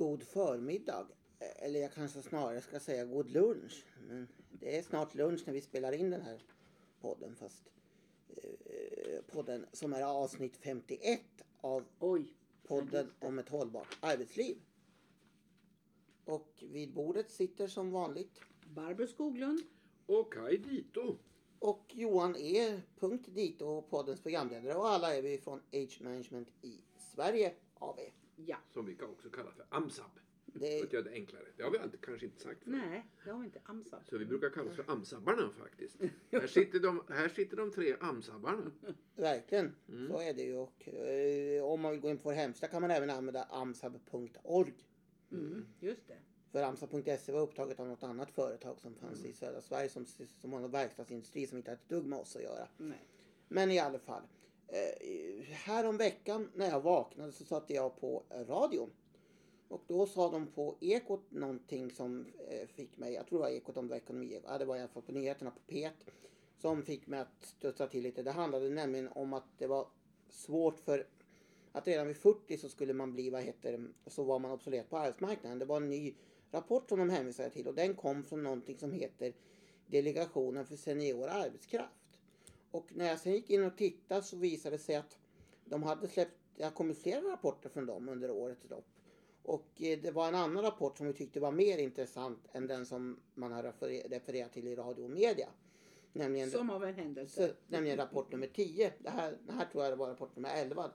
god förmiddag. Eller jag kanske snarare ska säga god lunch. Men det är snart lunch när vi spelar in den här podden. Fast eh, podden som är avsnitt 51 av Oj. podden om ett hållbart arbetsliv. Och vid bordet sitter som vanligt Barbro Skoglund. Och Kaj Dito. och Johan E. Punkt Dito, poddens programledare. Och alla är vi från Age Management i Sverige AB. Ja. Som vi kan också kalla för AMSAB. Det För att göra det enklare. Det har vi alltid, kanske inte sagt förut. Nej, det har vi inte amsat. Så vi brukar kalla oss för AMSABbarna faktiskt. här, sitter de, här sitter de tre AMSABbarna. Verkligen, Mm. så är det ju. Och, eh, om man vill gå in på vår hemsida kan man även använda amsab.org. Mm, just det. För amsab.se var upptaget av något annat företag som fanns Mm. i södra Sverige som, som har en verkstadsindustri som inte har ett dugg med oss att göra. Nej. Men i alla fall. Eh, Härom här om veckan när jag vaknade så satte jag på radion. Och då sa de på Ekot någonting som eh, fick mig, jag tror det var Ekot om det var ekonomi, ja, det var i alla fall på nyheterna på P1. Som fick mig att studsa till lite. Det handlade nämligen om att det var svårt för att redan vid 40 så skulle man bli, vad heter det, så var man obsolet på arbetsmarknaden. Det var en ny rapport som de hänvisade till och den kom från någonting som heter Delegationen för senior arbetskraft. Och när jag sen gick in och tittade så visade det sig att de hade släppt, det har kommit flera rapporter från dem under årets lopp. Och eh, det var en annan rapport som vi tyckte var mer intressant än den som man har refer- refererat till i radio och media. Nämligen, Som av en händelse. så, nämligen rapport nummer 10. Det här, det här tror jag det var rapport nummer 11.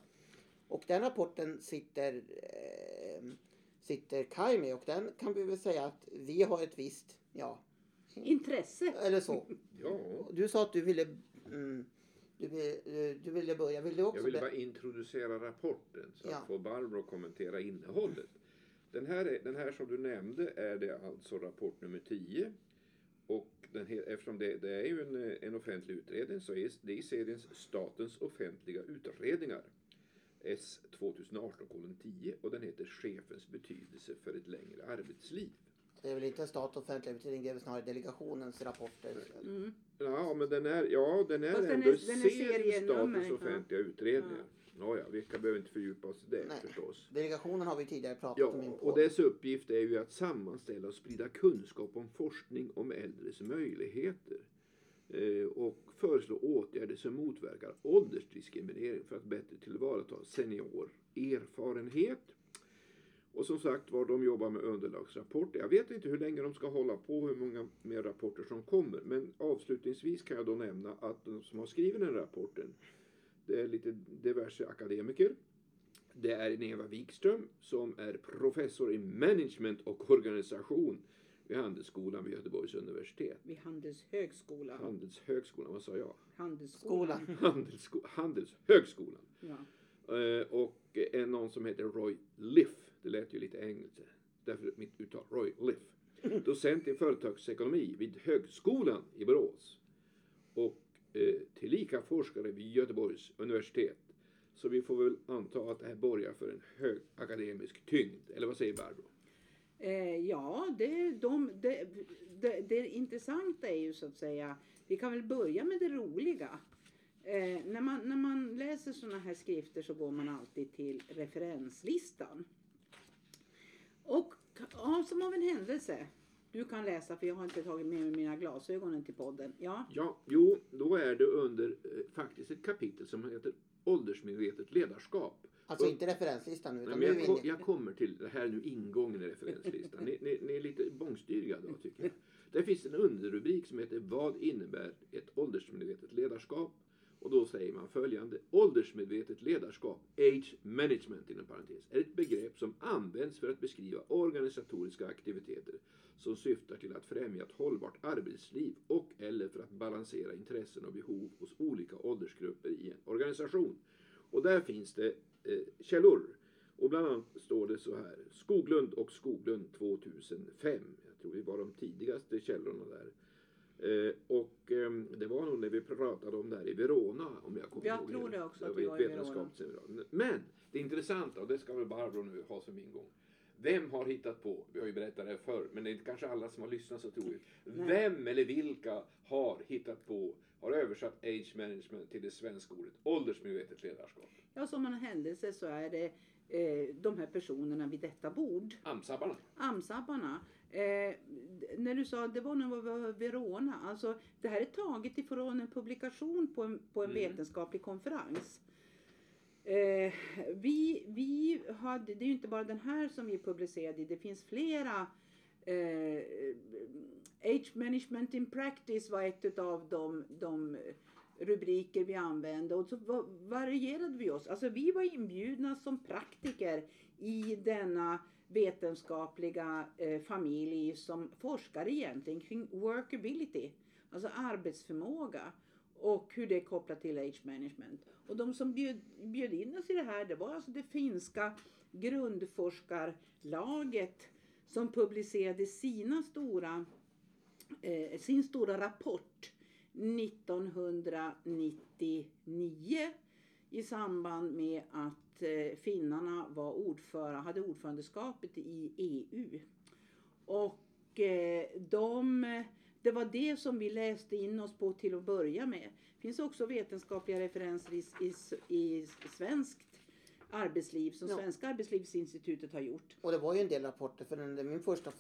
Och den rapporten sitter, eh, sitter Kaj med och den kan vi väl säga att vi har ett visst, ja, Intresse. eller så. Ja, Du sa att du ville, mm, du, vill, du ville börja. Vill du också jag ville bara introducera rapporten så Ja. att få Barbro kommentera innehållet. Den här, är, den här som du nämnde är det alltså rapport nummer 10. Och den, eftersom det, det är ju en, eh, en offentlig utredning så är det i serien Statens offentliga utredningar. S 2018-10 och den heter Chefens betydelse för ett längre arbetsliv. Det är väl inte stat och offentlig utredning, det är väl snarare delegationens rapporter. Mm. Ja, men den är, ja, den är Fast ändå är- den är serien serienummer, Statens ja. offentliga utredningar. Ja, ja, vi kan, behöver inte fördjupa oss i det Nej. förstås. Delegationen har vi tidigare pratat Ja, om en och dess uppgift är ju att sammanställa och sprida kunskap om forskning om äldres möjligheter. Eh, och föreslå åtgärder som motverkar åldersdiskriminering för att bättre tillvarata senior erfarenhet. Och som sagt var, de jobbar med underlagsrapporter. Jag vet inte hur länge de ska hålla på, hur många mer rapporter som kommer. Men avslutningsvis kan jag då nämna att de som har skrivit den rapporten, det är lite diverse akademiker. Det är en Eva Wikström som är professor i management och organisation vid Handelsskolan vid Göteborgs universitet. Vid Handelshögskolan. Handelshögskolan, vad sa jag? Handelsskolan. Skolan. Handelsko Handelshögskolan. Ja. Eh, och en någon som heter Roy Liff. Det lät ju lite engelskt. Därför mitt uttal, Roy Liff. Docent i företagsekonomi vid Högskolan i Borås. Och eh, tillika forskare vid Göteborgs universitet. Så vi får väl anta att det här borgar för en hög akademisk tyngd. Eller vad säger Barbro? Eh, ja, det, de, det, det, det intressanta är ju så att säga, vi kan väl börja med det roliga. Eh, när, man, när man läser sådana här skrifter så går man alltid till referenslistan. Och ja, som av en händelse, du kan läsa för jag har inte tagit med mig mina glasögon till podden. Ja, Ja, jo, då är det under eh, faktiskt ett kapitel som heter åldersmedvetet ledarskap. Alltså Och- inte referenslistan nu, Nej, utan men nu är jag, inne. jag kommer till, det här är nu ingången i referenslistan. Ni, ni, ni är lite bångstyriga då tycker jag. Där finns en underrubrik som heter Vad innebär ett åldersmedvetet ledarskap? Och då säger man följande. Åldersmedvetet ledarskap, age management inom parentes, är ett begrepp som används för att beskriva organisatoriska aktiviteter som syftar till att främja ett hållbart arbetsliv och eller för att balansera intressen och behov hos olika åldersgrupper i en organisation. Och där finns det eh, källor. Och bland annat står det så här. Skoglund och Skoglund 2005. Jag tror det var de tidigaste källorna där. Eh, och ehm, det var nog när vi pratade om det här i Verona om jag kommer Jag ihåg tror det också, att var ett vetenskapsseminarium. Men det intressanta, och det ska väl Barbro nu ha som ingång. Vem har hittat på, vi har ju berättat det förr, men det är kanske alla som har lyssnat så troligt. Nej. Vem eller vilka har hittat på, har översatt age management till det svenska ordet åldersmedvetet ledarskap? ja som en händelse så är det eh, de här personerna vid detta bord. Amsabbarna. Amsabbarna. Eh, när du sa det var när vi var Verona. Alltså, det här är taget ifrån en publikation på en, på en Mm. vetenskaplig konferens. Eh, vi, vi hade, det är ju inte bara den här som vi publicerade i. Det finns flera. Eh, Age Management in Practice var ett av de, de rubriker vi använde och så va- varierade vi oss. Alltså vi var inbjudna som praktiker i denna vetenskapliga eh, familj som forskar egentligen kring workability, alltså arbetsförmåga och hur det är kopplat till age management. Och de som bjöd, bjöd in oss i det här, det var alltså det finska grundforskarlaget som publicerade sina stora, eh, sin stora rapport 1999 i samband med att eh, finnarna var ordförande, hade ordförandeskapet i EU. Och eh, de, det var det som vi läste in oss på till att börja med. Det finns också vetenskapliga referenser i, i, i svenskt arbetsliv som Ja. Svenska arbetslivsinstitutet har gjort. Och det var ju en del rapporter för den, min första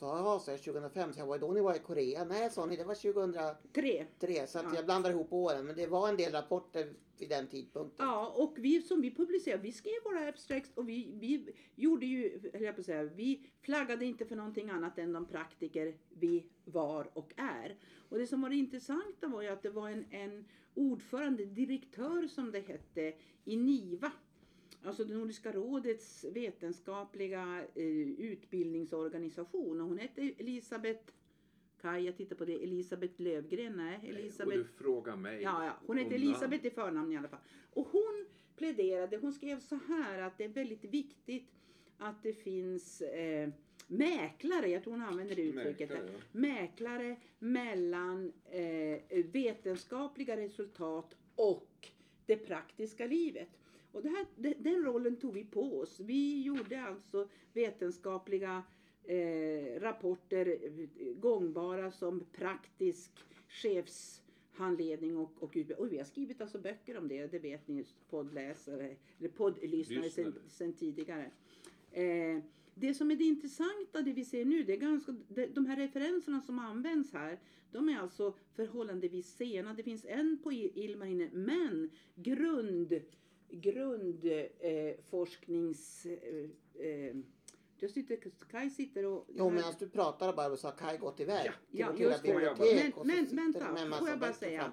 är 2005 så jag var då ni var i Korea. Nej sa ni, det var 2003 Tre. så att Ja. jag blandar ihop åren. Men det var en del rapporter vid den tidpunkten. Ja, och vi som vi publicerade, vi skrev våra abstracts och vi, vi gjorde ju, höll jag på säga, vi flaggade inte för någonting annat än de praktiker vi var och är. Och det som var det intressanta var ju att det var en, en ordförande, direktör som det hette, i NIVA. Alltså Nordiska rådets vetenskapliga eh, utbildningsorganisation. Och hon hette Elisabeth, Kaj, jag tittar på det, Elisabeth Lövgren, nej, Och Elisabeth du frågar mig. Ja, ja. Hon namn. Elisabeth i förnamn i alla fall. Och hon pläderade, hon skrev så här att det är väldigt viktigt att det finns eh, mäklare, jag tror hon använder det uttrycket. Mäklare, ja. Mäklare mellan eh, vetenskapliga resultat och det praktiska livet. Och det här, de- den rollen tog vi på oss. Vi gjorde alltså vetenskapliga eh, rapporter gångbara som praktisk chefshandledning och, och. Och vi har skrivit alltså böcker om det, det vet ni poddläsare, eller poddlyssnare sen, sen tidigare. Eh, det som är det intressanta, det vi ser nu, det är ganska, de, de här referenserna som används här, de är alltså förhållandevis sena. Det finns en på Ilmarinen, men grund, grundforsknings... Eh, eh, eh, jag sitter, Kaj sitter och... Jo medan du pratade bara så har Kaj gått iväg till Ja, det. bibliotek. Men- men sitter vänta, får jag bara säga?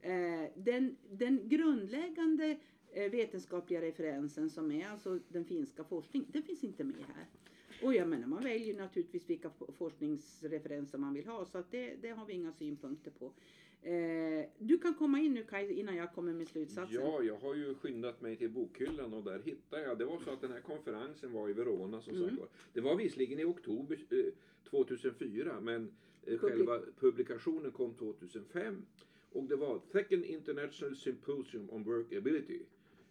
Eh, den, den grundläggande eh, vetenskapliga referensen som är alltså den finska forskningen, den finns inte med här. Och jag menar, man väljer naturligtvis vilka fo- forskningsreferenser man vill ha så att det, det har vi inga synpunkter på. Eh, du kan komma in nu Kaj innan jag kommer med slutsatsen. Ja, jag har ju skyndat mig till bokhyllan och där hittade jag. Det var så att den här konferensen var i Verona som Mm. sagt var. Det var visserligen i oktober eh, 2004 men eh, Publi- själva publikationen kom 2005. Och det var Second International Symposium on Workability.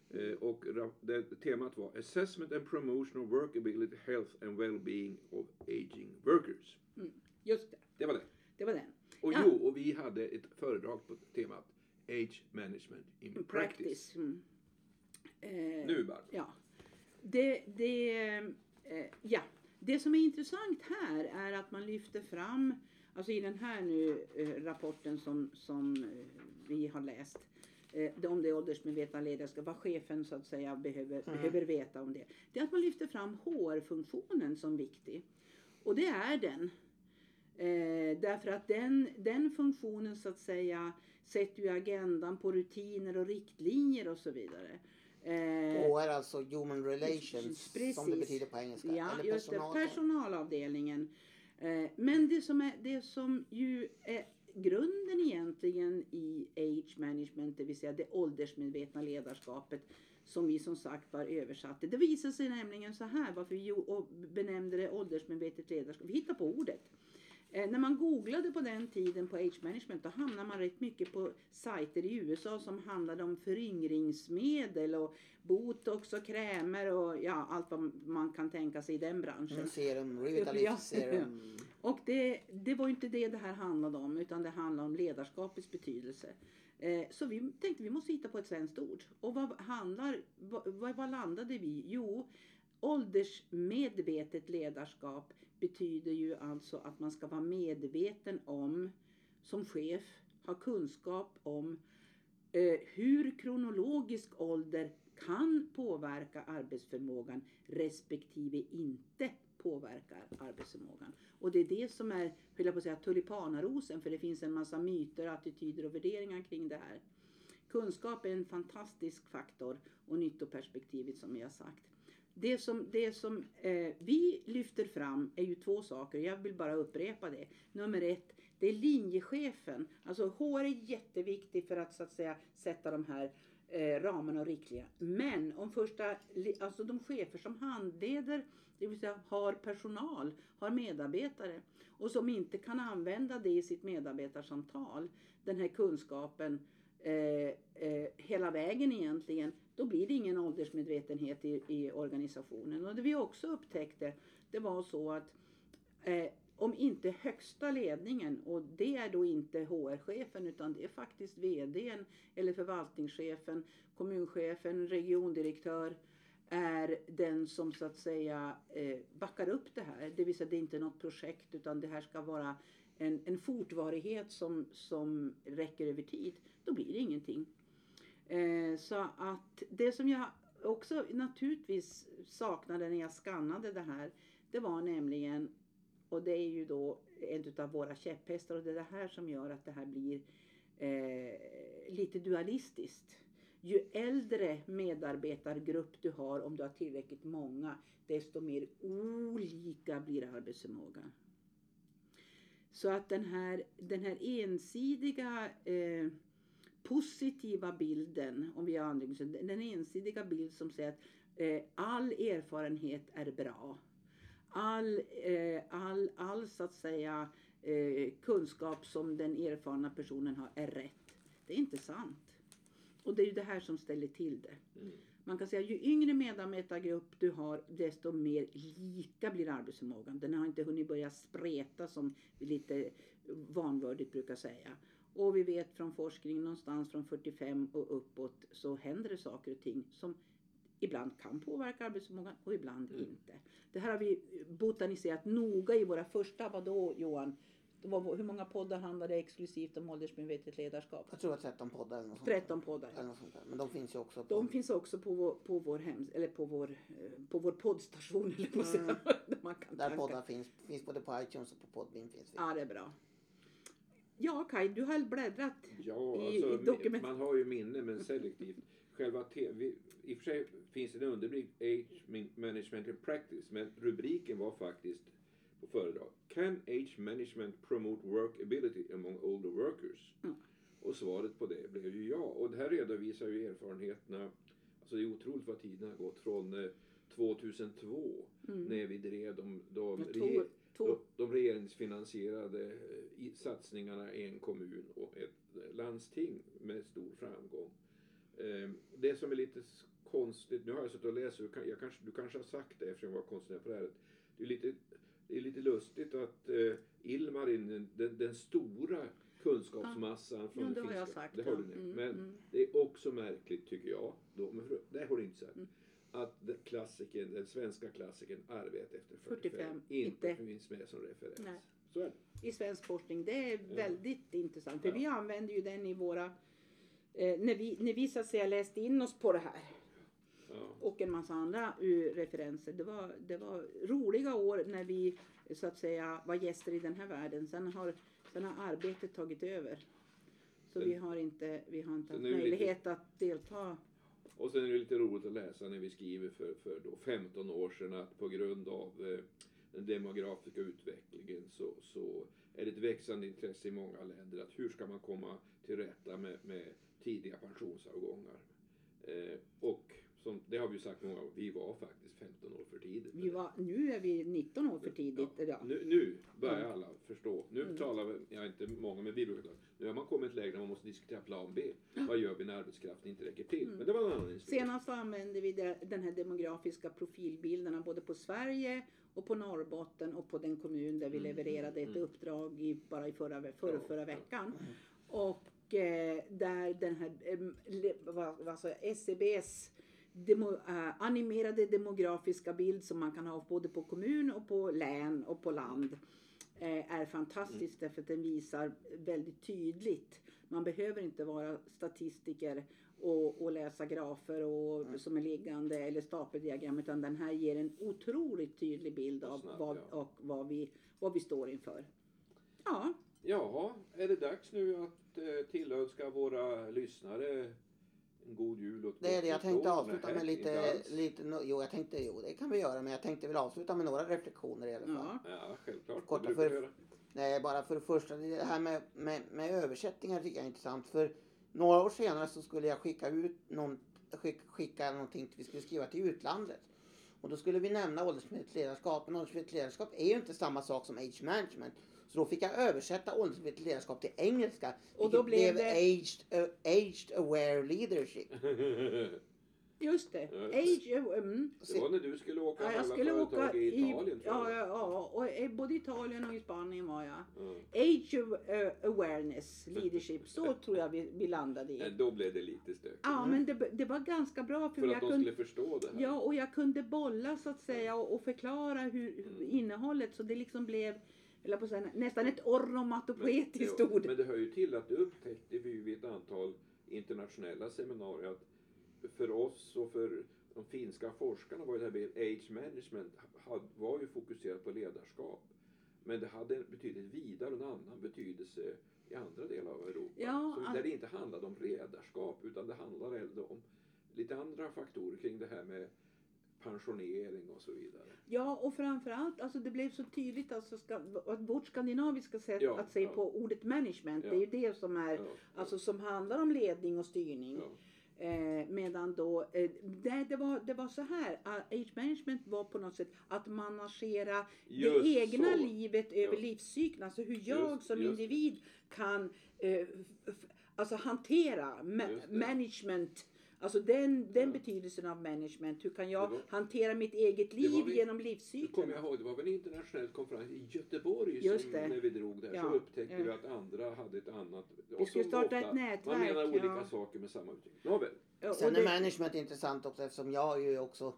Eh, och det, temat var Assessment and Promotion of Workability, Health and Well-being of Aging Workers. Just det, Det var det. det var den. Och Ja. jo, och vi hade ett föredrag på temat Age Management in Practice. Practice. Mm. Eh, Nu Barbro. Ja. Det, det, eh, ja. det som är intressant här är att man lyfter fram, alltså i den här nu eh, rapporten som, som eh, vi har läst, eh, om det åldersmedvetna ledarskap, vad chefen så att säga behöver, behöver veta om det. Det är att man lyfter fram HR-funktionen som viktig. Och det är den. Eh, därför att den, den funktionen så att säga sätter ju agendan på rutiner och riktlinjer och så vidare. Eh, HR alltså Human Relations Precis. som det betyder på engelska. Ja, Eller just det. personal. Personalavdelningen. Eh, men det som, är, det som ju är grunden egentligen i age management, det vill säga det åldersmedvetna ledarskapet, som vi som sagt var översatte. Det visar sig nämligen så här, varför vi benämnde det åldersmedvetet ledarskap. Vi hittar på ordet. Eh, när man googlade på den tiden på age management då hamnade man rätt mycket på sajter i USA som handlade om föryngringsmedel och botox och krämer och ja, allt vad man kan tänka sig i den branschen. Mm, serum. Revitalift serum. Och det, det var ju inte det det här handlade om utan det handlade om ledarskapets betydelse. Eh, så vi tänkte vi måste hitta på ett svenskt ord. Och vad handlar, vad vad landade vi? Jo, åldersmedvetet ledarskap betyder ju alltså att man ska vara medveten om, som chef, ha kunskap om eh, hur kronologisk ålder kan påverka arbetsförmågan respektive inte påverkar arbetsförmågan. Och det är det som är, höll jag på att säga, tulipanarosen för det finns en massa myter, attityder och värderingar kring det här. Kunskap är en fantastisk faktor och nyttoperspektivet som jag har sagt. Det som, det som eh, vi lyfter fram är ju två saker. Jag vill bara upprepa det. Nummer ett, det är linjechefen. Alltså HR är jätteviktig för att så att säga sätta de här eh, ramarna och riktlinjerna. Men om första, alltså de chefer som handleder, det vill säga har personal, har medarbetare och som inte kan använda det i sitt medarbetarsamtal, den här kunskapen eh, eh, hela vägen egentligen, då blir det ingen åldersmedvetenhet i, i organisationen. Och det vi också upptäckte, det var så att eh, om inte högsta ledningen, och det är då inte HR-chefen utan det är faktiskt VDn eller förvaltningschefen, kommunchefen, regiondirektör, är den som så att säga eh, backar upp det här. Det vill säga det är inte något projekt utan det här ska vara en, en fortvarighet som, som räcker över tid. Då blir det ingenting. Eh, så att det som jag också naturligtvis saknade när jag skannade det här. Det var nämligen, och det är ju då en av våra käpphästar och det är det här som gör att det här blir eh, lite dualistiskt. Ju äldre medarbetargrupp du har, om du har tillräckligt många, desto mer olika blir arbetsförmågan. Så att den här, den här ensidiga eh, positiva bilden, om vi använder den ensidiga bild som säger att eh, all erfarenhet är bra. All, eh, all, all så att säga eh, kunskap som den erfarna personen har är rätt. Det är inte sant. Och det är ju det här som ställer till det. Mm. Man kan säga ju yngre medarbetargrupp du har desto mer lika blir arbetsförmågan. Den har inte hunnit börja spreta som vi lite vanvördigt brukar säga. Och vi vet från forskning någonstans från 45 och uppåt så händer det saker och ting som ibland kan påverka arbetsförmågan och ibland Mm. inte. Det här har vi botaniserat noga i våra första, vadå Johan? Var, hur många poddar handlade exklusivt om åldersmedvetet ledarskap? Jag tror att 13 poddar eller något sånt 13 där. poddar. Eller något sånt där. Men de finns ju också på... De finns också på vår, på vår, hem, eller på vår, eh, på vår poddstation. Eller på säga, där man kan Mm. Där tanka. poddar finns. Finns både på iTunes och på Podbean finns vi. Ja, det är bra. Ja, Kaj, du har bläddrat. Ja, I- alltså, i dokument- man har ju minne men selektivt. Själva TV, I och för sig finns det en underrubrik Age Management and Practice men rubriken var faktiskt på föredrag Can age management promote workability among older workers? Mm. Och svaret på det blev ju ja. Och det här redovisar ju erfarenheterna. Alltså det är otroligt vad tiden har gått från eh, 2002 Mm. när vi drev de, de, Ja, de, de regeringsfinansierade eh, i satsningarna i en kommun och ett eh, landsting med stor framgång. Eh, Det som är lite konstigt, nu har jag suttit och läst, jag kanske, du kanske har sagt det eftersom jag var konstnär på det här. Det är lite, det är lite lustigt att eh, Ilmarin, den, den, stora kunskapsmassan från Ja, det det har finska, jag sagt. det har ja. du nämnt. Mm, Men mm. det är också märkligt tycker jag, då, men det har du inte sagt, Mm. Att den, klassikern, den svenska klassikern Arbete efter 45, 45, inte, inte. finns med som referens. Nej. Så är det. I svensk forskning. Det är Ja. väldigt intressant. För Ja. vi använder ju den i våra... Eh, när, vi, när vi så att säga läste in oss på det här Ja. och en massa andra uh, referenser. Det var, det var roliga år när vi så att säga var gäster i den här världen. Sen har, sen har arbetet tagit över. Så Sen- vi har inte, vi har inte haft det lite- möjlighet att delta. Och sen är det lite roligt att läsa när vi skriver för, för då 15 år sedan att på grund av eh, den demografiska utvecklingen så, så är det ett växande intresse i många länder att hur ska man komma till rätta med, med tidiga pensionsavgångar. Eh, och som, det har vi ju sagt många gånger, vi var faktiskt 15 år för tidigt. Vi var, nu är vi 19 år för tidigt. Ja, Ja. nu, nu börjar Mm. alla förstå. Nu Mm. talar vi, ja inte många, men vi brukar. Nu har man kommit ett läge där man måste diskutera plan B. Vad gör vi när arbetskraften inte räcker till? Mm. Men det var en annan historia. Senast använde vi den här demografiska profilbilderna både på Sverige och på Norrbotten och på den kommun där vi Mm, levererade ett mm. uppdrag i, bara i förra, förra, förra veckan. Och eh, där den här, eh, vad, sa jag, SCBs demo, eh, animerade demografiska bild som man kan ha både på kommun och på län och på land eh, är fantastisk därför att den visar väldigt tydligt. Man behöver inte vara statistiker och, och läsa grafer och, som är liggande eller stapeldiagram utan den här ger en otroligt tydlig bild av Snabbt, vad, ja. och vad, vi, vad vi står inför. Ja, Jaha, är det dags nu att eh, tillönska våra lyssnare en god jul och ett Det är det jag tänkte avsluta med lite, lite, no- jo jag tänkte, jo det kan vi göra men jag tänkte väl avsluta med några reflektioner i alla fall. ja. Ja, självklart. Korta det för- göra. Nej, bara för det första, det här med, med, med översättningar tycker jag är intressant. För några år senare så skulle jag skicka ut någon, skick, skicka någonting vi skulle skriva till utlandet. Och då skulle vi nämna åldersmedvetet ledarskap. Men åldersmedvetet ledarskap är ju inte samma sak som age management. Så då fick jag översätta åldersmedvetet ledarskap till engelska. Och då blev det- aged, uh, aged aware leadership. Just det. Age, mm. det var när du skulle åka Ja, jag alla skulle åka i i, Italien tror ja, jag. ja, ja, och i både Italien och i Spanien var jag. Ja. Age of, eh, awareness, leadership, så tror jag vi, vi landade i. Då blev det lite stökigt. Ja, men det, det var ganska bra för, För jag att de kunde, skulle förstå det här. ja, och jag kunde bolla så att säga och, och förklara hur, hur Mm. innehållet så det liksom blev eller på säga, nästan ett onomatopoetiskt jo, ord. men det hör ju till att det upptäckte vi vid ett antal internationella seminarier att för oss och för de finska forskarna var ju det här med age management var ju fokuserat på ledarskap. Men det hade en betydligt vidare och en annan betydelse i andra delar av Europa. Ja, så där det inte handlade om ledarskap utan det handlade om lite andra faktorer kring det här med pensionering och så vidare. Ja, och framförallt, alltså det blev så tydligt alltså, ska, att vårt skandinaviska sätt Ja, att se ja. på ordet management, Ja. det är ju det som är, alltså som handlar om ledning och styrning. Eh, medan då, eh, det, det, var, det var så här, uh, age management var på något sätt att managera Just det egna så. livet över livscykeln. Alltså hur jag Just- som just individ kan eh, alltså hantera ma- management. Alltså den, den Ja. betydelsen av management. Hur kan jag var- hantera mitt eget liv vi- genom livscykeln? kommer jag ihåg, det var väl en internationell konferens i Göteborg Just som det. när vi drog där Ja, så upptäckte ja. vi att andra hade ett annat. Vi skulle starta ofta- ett nätverk, Man menar olika ja. saker med samma uttryck. Nåväl. Ja, Sen är det- management intressant också eftersom jag ju också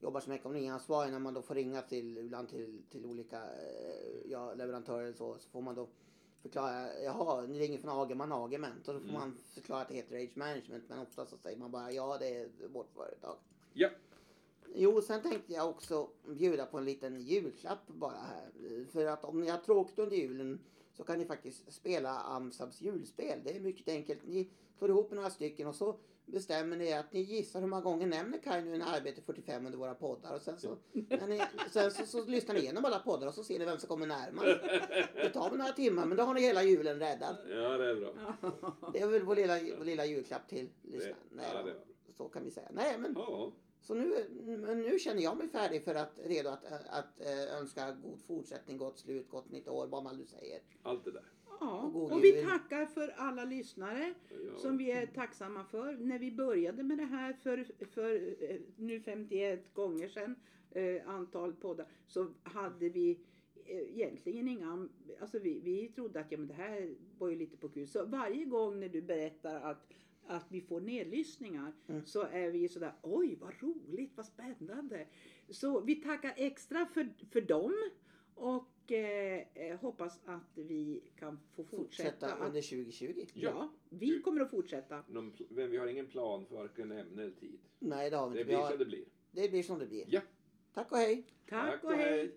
jobbar som ekonomiansvarig när man då får ringa till, ibland till, till olika eh, ja, leverantörer så, så får man då förklara, jaha, ni ringer från Agerman Agerment och då får Mm. man förklara att det heter Age Management men ofta så säger man bara ja det är vårt företag. Ja. Jo, sen tänkte jag också bjuda på en liten julklapp bara här. För att om ni har tråkigt under julen så kan ni faktiskt spela Amsabs julspel. Det är mycket enkelt. Ni slår ihop några stycken och så bestämmer ni att ni gissar hur många gånger nämner Kaj nu när arbete 45 under våra poddar. Och sen så, ni, sen så, så lyssnar ni igenom alla poddar och så ser ni vem som kommer närmast. Det tar väl några timmar men då har ni hela julen räddad. Ja, det är bra. Det är väl vår lilla, vår lilla julklapp till lyssnarna. Ja. Så kan vi säga. Nej men Ja, så nu, men nu känner jag mig färdig för att redo att, att, eh, önska god fortsättning, gott slut, gott nytt år, vad man nu säger. allt det där. Ja, Och och vi tackar för alla lyssnare Ja. som vi är tacksamma för. När vi började med det här för, för eh, nu 51 gånger sedan, eh, antal poddar, så hade vi egentligen inga, alltså vi, vi trodde att ja, men det här var ju lite på kul. Så varje gång när du berättar att att vi får nedlyssningar Mm. så är vi sådär oj vad roligt, vad spännande. Så vi tackar extra för, för dem och eh, eh, hoppas att vi kan få fortsätta. Fortsätta under 2020. ja, vi kommer att fortsätta. Någon Men vi har ingen plan för varken ämne eller tid. Nej, det har vi Det inte. Vi blir har, som det blir. det blir som det blir. Ja. Tack och hej! Tack och hej!